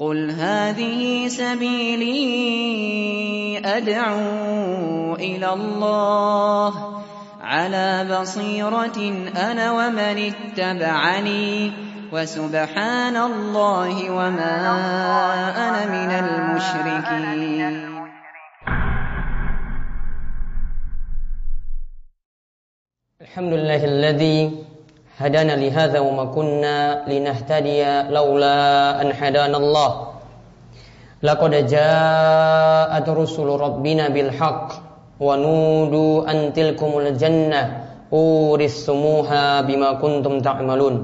قل هذه سبيلي أدعو إلى الله على بصيرة أنا ومن اتبعني وسبحان الله وما أنا من المشركين الحمد لله الذي هدانا لهذا وما كنا لنهتدي لولا أن هدانا الله لقد جاءت رسل ربنا بالحق ونودوا أن تلكم الجنة أورثتموها بما كنتم تعملون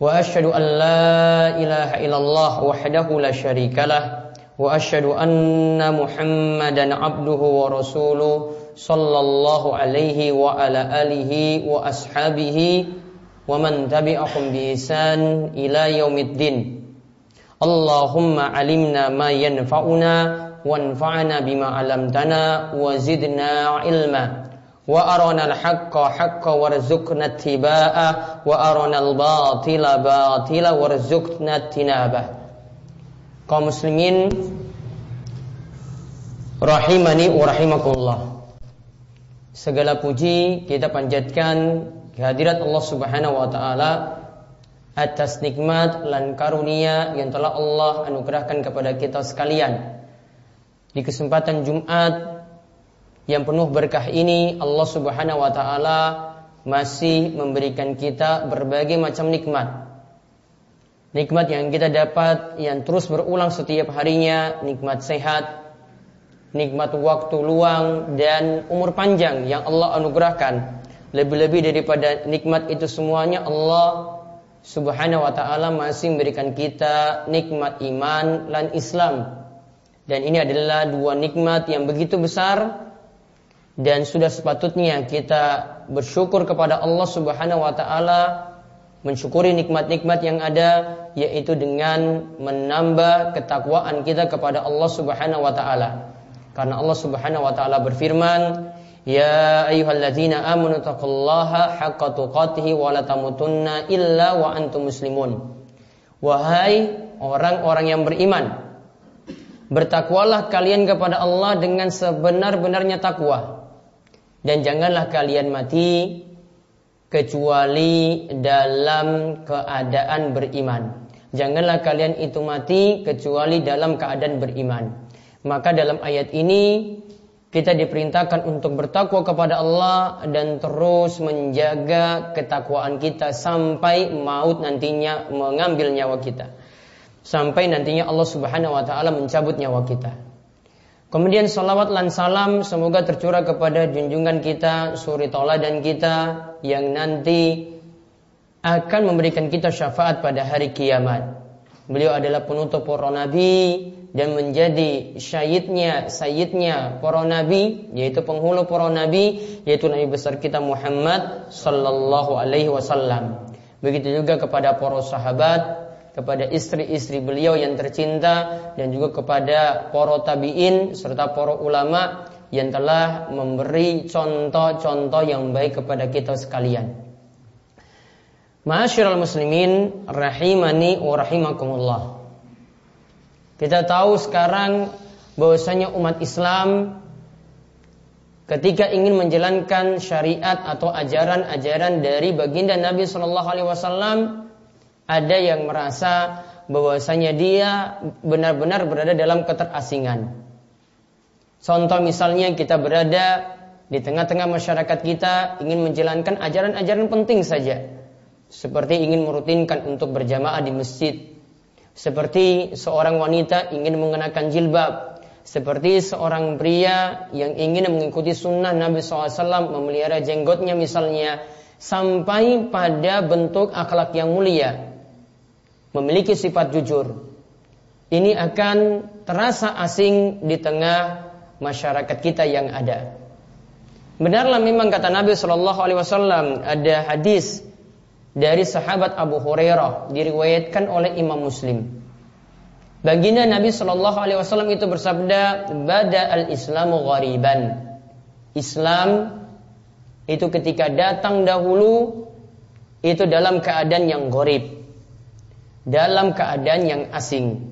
وأشهد أن لا إله إلا الله وحده لا شريك له وأشهد أن محمدا عبده ورسوله صلى الله عليه وعلى آله وأصحابه ومن تبعهم بإحسان إلى يوم الدين. اللهم علمنا ما ينفعنا وانفعنا بما علمتنا وزدنا علما. وأرنا الحق حقا وارزقنا اتباعه. وأرنا الباطل باطلا وارزقنا اجتنابه. kaum muslimin rahimani wa rahimakumullah. Segala puji kita panjatkan kehadirat Allah Subhanahu wa taala atas nikmat dan karunia yang telah Allah anugerahkan kepada kita sekalian. Di kesempatan Jumat yang penuh berkah ini Allah Subhanahu wa taala masih memberikan kita berbagai macam nikmat. Nikmat yang kita dapat yang terus berulang setiap harinya, nikmat sehat, nikmat waktu luang dan umur panjang yang Allah anugerahkan. Lebih-lebih daripada nikmat itu semuanya Allah Subhanahu wa taala masih memberikan kita nikmat iman dan Islam. Dan ini adalah dua nikmat yang begitu besar dan sudah sepatutnya kita bersyukur kepada Allah Subhanahu wa taala mensyukuri nikmat-nikmat yang ada yaitu dengan menambah ketakwaan kita kepada Allah Subhanahu wa taala. Karena Allah Subhanahu wa taala berfirman, "Ya ayyuhalladzina amanu taqullaha haqqa tuqatih wa la tamutunna illa wa antum muslimun." Wahai orang-orang yang beriman, bertakwalah kalian kepada Allah dengan sebenar-benarnya takwa. Dan janganlah kalian mati kecuali dalam keadaan beriman. Janganlah kalian itu mati kecuali dalam keadaan beriman. Maka dalam ayat ini kita diperintahkan untuk bertakwa kepada Allah dan terus menjaga ketakwaan kita sampai maut nantinya mengambil nyawa kita. Sampai nantinya Allah Subhanahu wa taala mencabut nyawa kita. Kemudian salawat dan salam semoga tercurah kepada junjungan kita, suri dan kita yang nanti akan memberikan kita syafaat pada hari kiamat. Beliau adalah penutup para nabi, dan menjadi syahidnya sayyidnya para nabi yaitu penghulu para nabi yaitu nabi besar kita Muhammad sallallahu alaihi wasallam begitu juga kepada para sahabat kepada istri-istri beliau yang tercinta dan juga kepada para tabi'in serta para ulama yang telah memberi contoh-contoh yang baik kepada kita sekalian. Ma'asyiral muslimin rahimani wa rahimakumullah. Kita tahu sekarang bahwasanya umat Islam ketika ingin menjalankan syariat atau ajaran-ajaran dari baginda Nabi Shallallahu Alaihi Wasallam ada yang merasa bahwasanya dia benar-benar berada dalam keterasingan. Contoh misalnya kita berada di tengah-tengah masyarakat kita ingin menjalankan ajaran-ajaran penting saja. Seperti ingin merutinkan untuk berjamaah di masjid, seperti seorang wanita ingin mengenakan jilbab, seperti seorang pria yang ingin mengikuti sunnah Nabi SAW memelihara jenggotnya misalnya, sampai pada bentuk akhlak yang mulia, memiliki sifat jujur. Ini akan terasa asing di tengah masyarakat kita yang ada. Benarlah memang kata Nabi Shallallahu Alaihi Wasallam ada hadis dari sahabat Abu Hurairah diriwayatkan oleh Imam Muslim. Baginda Nabi Shallallahu Alaihi Wasallam itu bersabda, "Bada al Islamu ghariban." Islam itu ketika datang dahulu itu dalam keadaan yang gharib. dalam keadaan yang asing.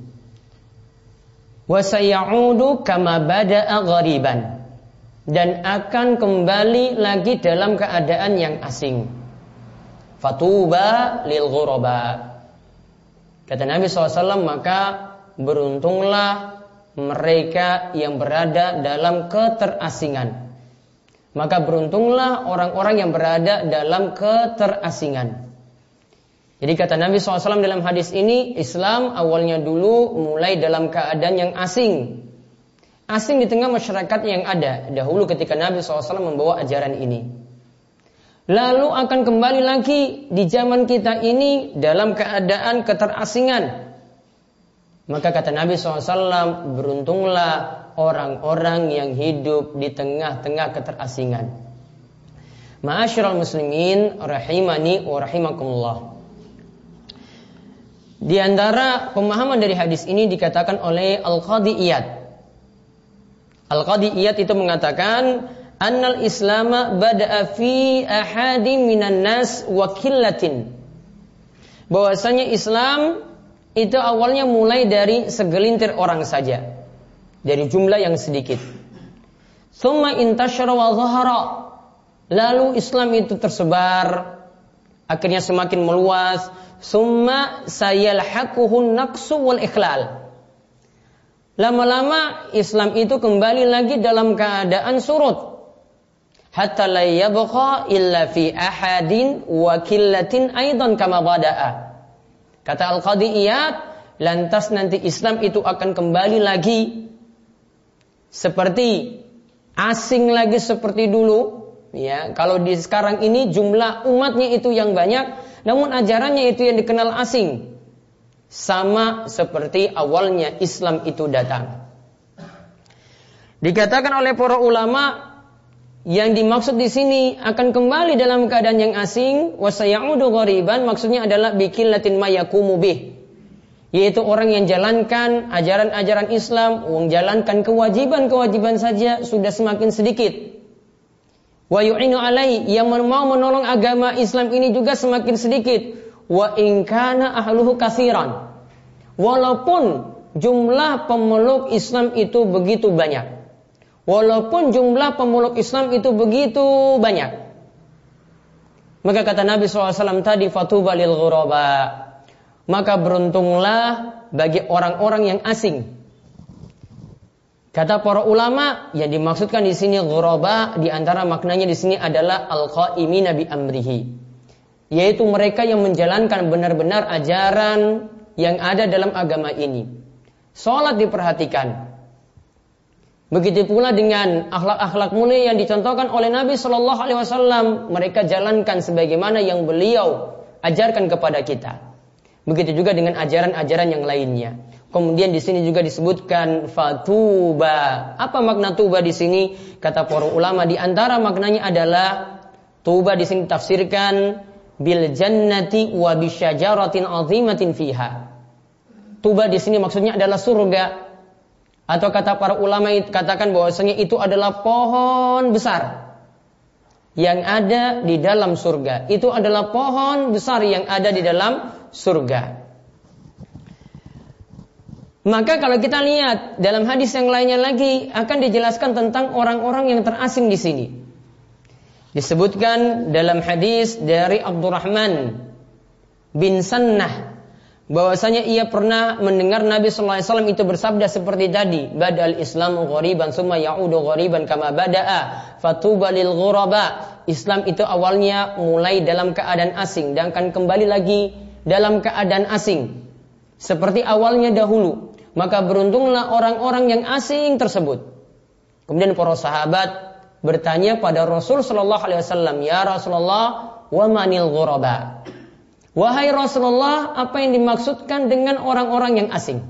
Wa sayaudu kama bada'a ghariban dan akan kembali lagi dalam keadaan yang asing. Fatuba lil ghuraba. Kata Nabi SAW, maka beruntunglah mereka yang berada dalam keterasingan. Maka beruntunglah orang-orang yang berada dalam keterasingan. Jadi kata Nabi SAW dalam hadis ini, Islam awalnya dulu mulai dalam keadaan yang asing. Asing di tengah masyarakat yang ada dahulu ketika Nabi SAW membawa ajaran ini. Lalu akan kembali lagi di zaman kita ini dalam keadaan keterasingan. Maka kata Nabi SAW, beruntunglah orang-orang yang hidup di tengah-tengah keterasingan. Ma'asyiral muslimin rahimani wa rahimakumullah. Di antara pemahaman dari hadis ini dikatakan oleh Al-Qadi Iyad. Al-Qadi Iyad itu mengatakan annal islama bada'a fi ahadi minan nas wa killatin. Bahwasanya Islam itu awalnya mulai dari segelintir orang saja. Dari jumlah yang sedikit. Thumma intashara wa zahara. Lalu Islam itu tersebar akhirnya semakin meluas summa sayalhaquhun naqsu wal ikhlal. Lama-lama Islam itu kembali lagi dalam keadaan surut. Hatta la yabqa illa fi ahadin wa killatin aidan kama bada'a. Kata Al-Qadi Iyad, lantas nanti Islam itu akan kembali lagi seperti asing lagi seperti dulu. Ya, kalau di sekarang ini jumlah umatnya itu yang banyak, namun ajarannya itu yang dikenal asing. Sama seperti awalnya Islam itu datang. Dikatakan oleh para ulama yang dimaksud di sini akan kembali dalam keadaan yang asing wasayaudu ghariban maksudnya adalah bikillatin mayakumu bih yaitu orang yang jalankan ajaran-ajaran Islam, menjalankan kewajiban-kewajiban saja sudah semakin sedikit. Wa yu'inu alai yang mau menolong agama Islam ini juga semakin sedikit. Wa in kana ahluhu kasiran. Walaupun jumlah pemeluk Islam itu begitu banyak. Walaupun jumlah pemeluk Islam itu begitu banyak. Maka kata Nabi SAW tadi fatuba lil ghuraba. Maka beruntunglah bagi orang-orang yang asing Kata para ulama yang dimaksudkan di sini ghuraba di antara maknanya di sini adalah al-qaimina bi amrihi. Yaitu mereka yang menjalankan benar-benar ajaran yang ada dalam agama ini. Salat diperhatikan. Begitu pula dengan akhlak-akhlak mulia yang dicontohkan oleh Nabi Shallallahu Alaihi Wasallam, mereka jalankan sebagaimana yang beliau ajarkan kepada kita. Begitu juga dengan ajaran-ajaran yang lainnya. Kemudian di sini juga disebutkan fatuba. Apa makna tuba di sini? Kata para ulama di antara maknanya adalah tuba di sini tafsirkan bil jannati wa bisyajaratin azimatin fiha. Tuba di sini maksudnya adalah surga. Atau kata para ulama katakan bahwasanya itu adalah pohon besar yang ada di dalam surga. Itu adalah pohon besar yang ada di dalam surga. Maka kalau kita lihat dalam hadis yang lainnya lagi akan dijelaskan tentang orang-orang yang terasing di sini. Disebutkan dalam hadis dari Abdurrahman bin Sannah bahwasanya ia pernah mendengar Nabi sallallahu alaihi wasallam itu bersabda seperti tadi, "Badal Islamu ghariban summa ya'udu ghariban kama bada'a, fatuba lil ghuraba." Islam itu awalnya mulai dalam keadaan asing dan akan kembali lagi dalam keadaan asing seperti awalnya dahulu maka beruntunglah orang-orang yang asing tersebut. Kemudian para sahabat bertanya pada Rasul Shallallahu Alaihi Wasallam, ya Rasulullah, wa manil ghuraba. Wahai Rasulullah, apa yang dimaksudkan dengan orang-orang yang asing?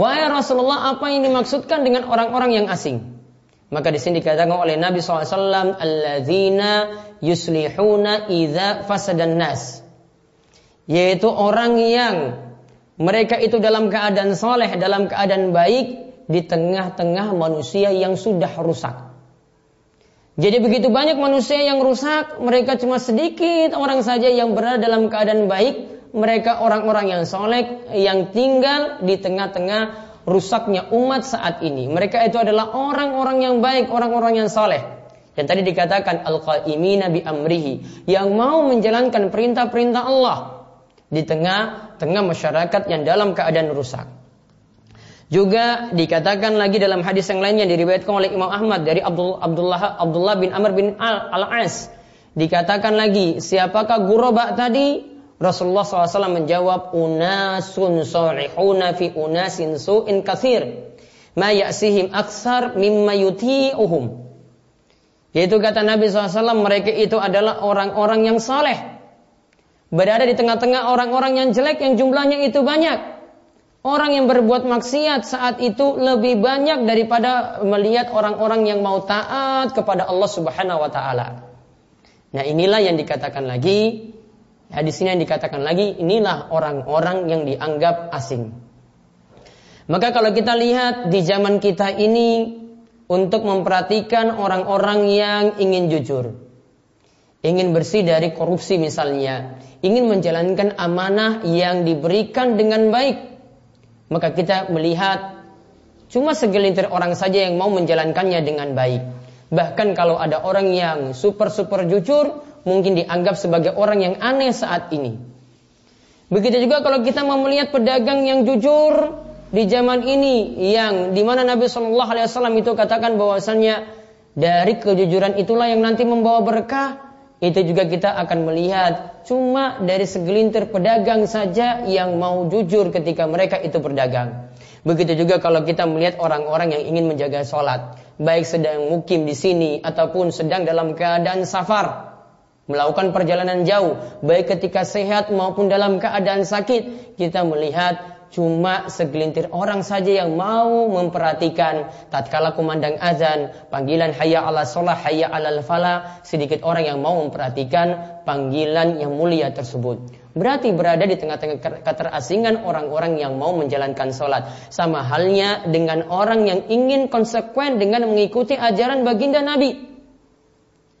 Wahai Rasulullah, apa yang dimaksudkan dengan orang-orang yang asing? Maka di sini dikatakan oleh Nabi SAW, alladzina yuslihuna idza fasadan nas. Yaitu orang yang mereka itu dalam keadaan soleh, dalam keadaan baik di tengah-tengah manusia yang sudah rusak. Jadi begitu banyak manusia yang rusak, mereka cuma sedikit orang saja yang berada dalam keadaan baik, mereka orang-orang yang soleh yang tinggal di tengah-tengah rusaknya umat saat ini. Mereka itu adalah orang-orang yang baik, orang-orang yang soleh. Dan tadi dikatakan al-qaimina bi amrihi yang mau menjalankan perintah-perintah Allah di tengah-tengah masyarakat yang dalam keadaan rusak. Juga dikatakan lagi dalam hadis yang lainnya diriwayatkan oleh Imam Ahmad dari Abdullah Abdullah bin Amr bin Al-As. Dikatakan lagi, siapakah guraba tadi? Rasulullah SAW menjawab, unasun solihuna fi unasin su'in kathir. Ma ya'sihim aksar mimma yuti'uhum. Yaitu kata Nabi SAW, mereka itu adalah orang-orang yang saleh. Berada di tengah-tengah orang-orang yang jelek yang jumlahnya itu banyak. Orang yang berbuat maksiat saat itu lebih banyak daripada melihat orang-orang yang mau taat kepada Allah Subhanahu wa taala. Nah, inilah yang dikatakan lagi di sini yang dikatakan lagi inilah orang-orang yang dianggap asing. Maka kalau kita lihat di zaman kita ini untuk memperhatikan orang-orang yang ingin jujur, ingin bersih dari korupsi misalnya, ingin menjalankan amanah yang diberikan dengan baik, maka kita melihat cuma segelintir orang saja yang mau menjalankannya dengan baik. Bahkan kalau ada orang yang super-super jujur, mungkin dianggap sebagai orang yang aneh saat ini. Begitu juga kalau kita mau melihat pedagang yang jujur di zaman ini yang di mana Nabi Shallallahu Alaihi Wasallam itu katakan bahwasannya dari kejujuran itulah yang nanti membawa berkah. Itu juga kita akan melihat cuma dari segelintir pedagang saja yang mau jujur ketika mereka itu berdagang. Begitu juga kalau kita melihat orang-orang yang ingin menjaga sholat, baik sedang mukim di sini ataupun sedang dalam keadaan safar, melakukan perjalanan jauh, baik ketika sehat maupun dalam keadaan sakit, kita melihat cuma segelintir orang saja yang mau memperhatikan tatkala kumandang azan, panggilan hayya ala sholah, hayya ala falah, sedikit orang yang mau memperhatikan panggilan yang mulia tersebut. Berarti berada di tengah-tengah keterasingan orang-orang yang mau menjalankan sholat. Sama halnya dengan orang yang ingin konsekuen dengan mengikuti ajaran baginda Nabi.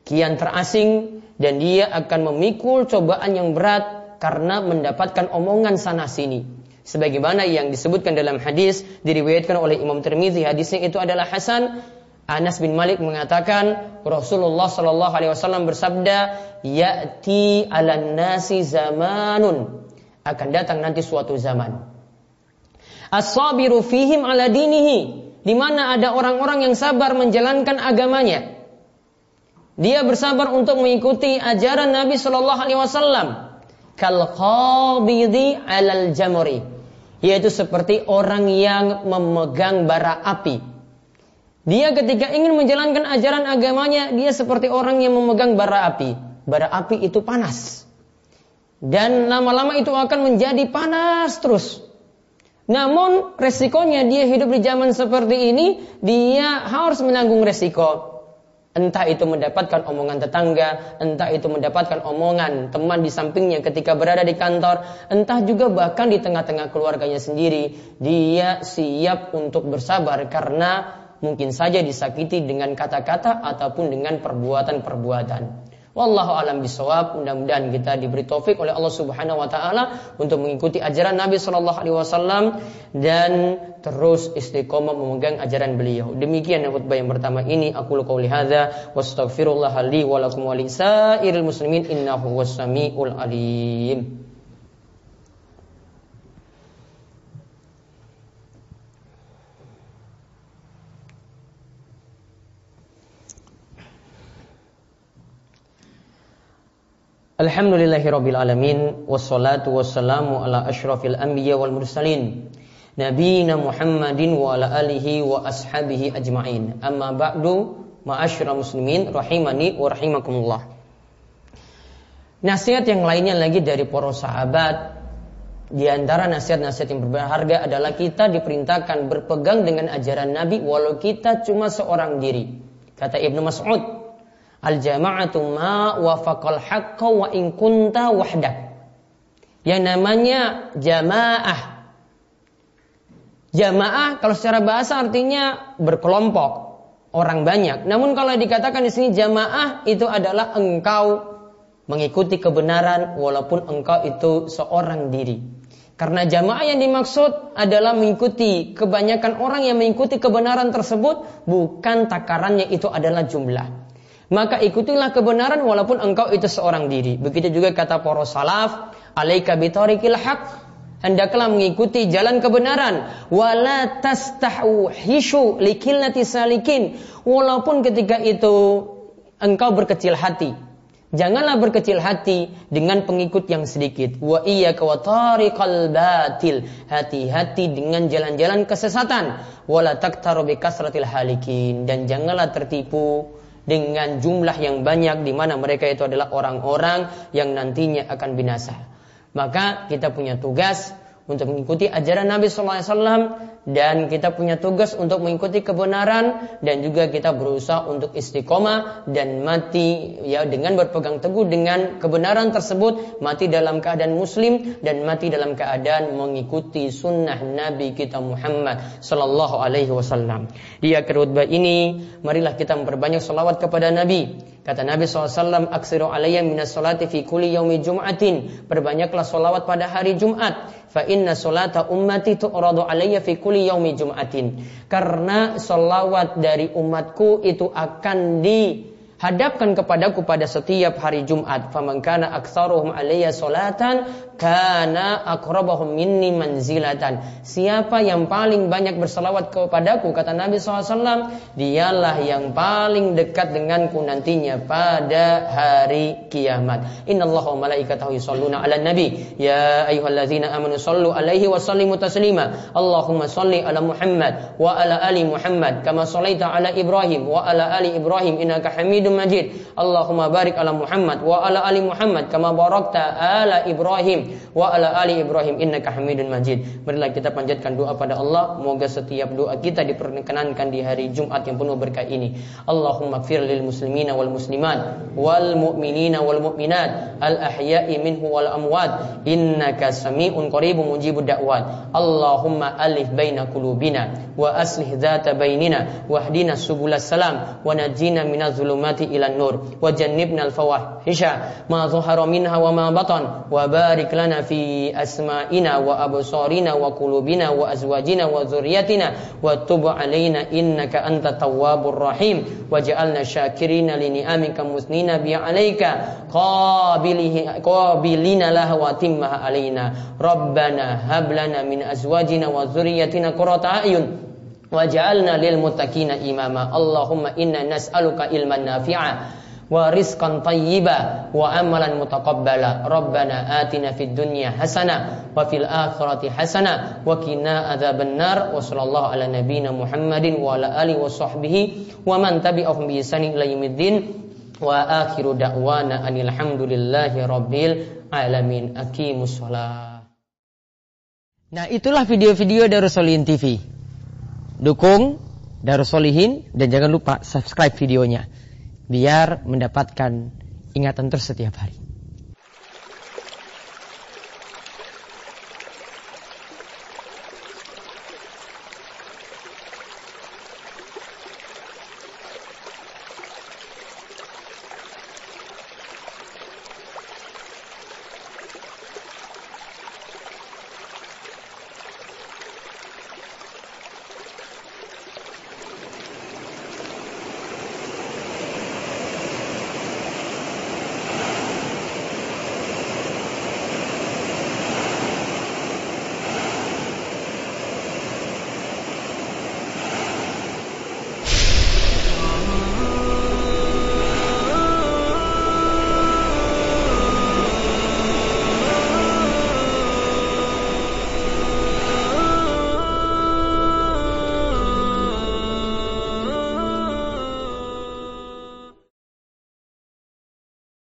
Kian terasing dan dia akan memikul cobaan yang berat karena mendapatkan omongan sana sini sebagaimana yang disebutkan dalam hadis diriwayatkan oleh Imam Tirmizi. Hadisnya itu adalah Hasan. Anas bin Malik mengatakan Rasulullah Shallallahu Alaihi Wasallam bersabda yati ala nasi zamanun akan datang nanti suatu zaman. As-sabiru fihim ala dinihi. Di mana ada orang-orang yang sabar menjalankan agamanya. Dia bersabar untuk mengikuti ajaran Nabi Shallallahu Alaihi Wasallam. Kal qabidi alal jamuri yaitu seperti orang yang memegang bara api. Dia ketika ingin menjalankan ajaran agamanya, dia seperti orang yang memegang bara api. Bara api itu panas. Dan lama-lama itu akan menjadi panas terus. Namun resikonya dia hidup di zaman seperti ini, dia harus menanggung resiko. Entah itu mendapatkan omongan tetangga, entah itu mendapatkan omongan teman di sampingnya ketika berada di kantor, entah juga bahkan di tengah-tengah keluarganya sendiri, dia siap untuk bersabar karena mungkin saja disakiti dengan kata-kata ataupun dengan perbuatan-perbuatan. Wallahu alam bisawab. Mudah-mudahan kita diberi taufik oleh Allah Subhanahu wa taala untuk mengikuti ajaran Nabi sallallahu alaihi wasallam dan terus istiqomah memegang ajaran beliau. Demikian khutbah yang pertama ini aku qauli hadza wastaghfirullah li wa lakum muslimin innahu was-samiul alim. Alhamdulillahirabbil alamin wassalatu wassalamu ala asyrafil anbiya wal mursalin nabiyina Muhammadin wa ala alihi wa ashabihi ajmain. Amma ba'du ma'asyiral muslimin rahimani wa rahimakumullah. Nasihat yang lainnya lagi dari para sahabat di antara nasihat-nasihat yang berharga adalah kita diperintahkan berpegang dengan ajaran Nabi walau kita cuma seorang diri. Kata Ibnu Mas'ud, Al jama'atu ma wafaqal haqqa wa in kunta wahdak. Yang namanya jamaah. Jamaah kalau secara bahasa artinya berkelompok, orang banyak. Namun kalau dikatakan di sini jamaah itu adalah engkau mengikuti kebenaran walaupun engkau itu seorang diri. Karena jamaah yang dimaksud adalah mengikuti kebanyakan orang yang mengikuti kebenaran tersebut bukan takarannya itu adalah jumlah. Maka ikutilah kebenaran walaupun engkau itu seorang diri. Begitu juga kata para salaf, alaika bitarikil haq. Hendaklah mengikuti jalan kebenaran. Wala tastahuhishu likilnati salikin. Walaupun ketika itu engkau berkecil hati Janganlah berkecil hati dengan pengikut yang sedikit. Wa iya batil. Hati-hati dengan jalan-jalan kesesatan. Wala taktaru halikin. Dan janganlah tertipu dengan jumlah yang banyak di mana mereka itu adalah orang-orang yang nantinya akan binasa. Maka kita punya tugas untuk mengikuti ajaran Nabi SAW dan kita punya tugas untuk mengikuti kebenaran dan juga kita berusaha untuk istiqomah dan mati ya dengan berpegang teguh dengan kebenaran tersebut mati dalam keadaan muslim dan mati dalam keadaan mengikuti sunnah Nabi kita Muhammad Sallallahu Alaihi Wasallam. Di akhir khutbah ini marilah kita memperbanyak salawat kepada Nabi Kata Nabi SAW, Aksiru alaiya minas salati fi kulli yaumi jum'atin. Perbanyaklah solawat pada hari Jumat. Fa inna solata ummati tu'radu alaiya fi kulli yaumi jum'atin. Karena solawat dari umatku itu akan di hadapkan kepadaku pada setiap hari Jumat. Faman kana aktsaruhum alayya salatan kana aqrabahum minni manzilatan. Siapa yang paling banyak berselawat kepadaku kata Nabi SAW, dialah yang paling dekat denganku nantinya pada hari kiamat. Innallaha wa malaikatahu yusholluna 'alan nabi ya ayyuhalladzina amanu sallu alaihi wa sallimu taslima. Allahumma salli ala Muhammad wa ala ali Muhammad kama shallaita ala Ibrahim wa ala ali Ibrahim innaka Hamidum Hamidum Majid. Allahumma barik ala Muhammad wa ala ali Muhammad kama barakta ala Ibrahim wa ala ali Ibrahim innaka Hamidun Majid. Marilah kita panjatkan doa pada Allah, moga setiap doa kita diperkenankan di hari Jumat yang penuh berkah ini. Allahumma fir lil muslimina wal muslimat wal mu'minina wal mu'minat al ahya'i minhu wal amwat innaka sami'un qaribun mujibud da'wat. Allahumma alif baina qulubina wa aslih dhata bainina wahdina subulas salam wa najina minaz zulumati zulumati ilan nur. Wa jannibnal fawahisha ma zuhara minha wa ma batan. Wa barik lana fi asma'ina wa absarina wa qulubina wa azwajina wa zurriyatina. Wa tub alaina innaka anta tawwabur rahim. Waj'alna syakirina li ni'amika musnina bi alaika qabilihi qabilina laha wa timmaha alaina rabbana hab lana min azwajina wa zurriyatina qurrata a'yun waj'alna lil muttaqina imama. Allahumma inna nas'aluka ilman nafi'a wa rizqan tayyiba wa amalan mutaqabbala. Rabbana atina fid dunya hasana wa fil akhirati hasana wa qina adzabannar. Wa sallallahu ala nabiyyina Muhammadin wa ala alihi wa sahbihi wa man tabi'ahum bi ihsanin ila yaumiddin. Wa akhiru da'wana anil hamdulillahi rabbil alamin. Aqimus shalah Nah itulah video-video dari Solin TV dukung Darus Solihin dan jangan lupa subscribe videonya biar mendapatkan ingatan terus setiap hari.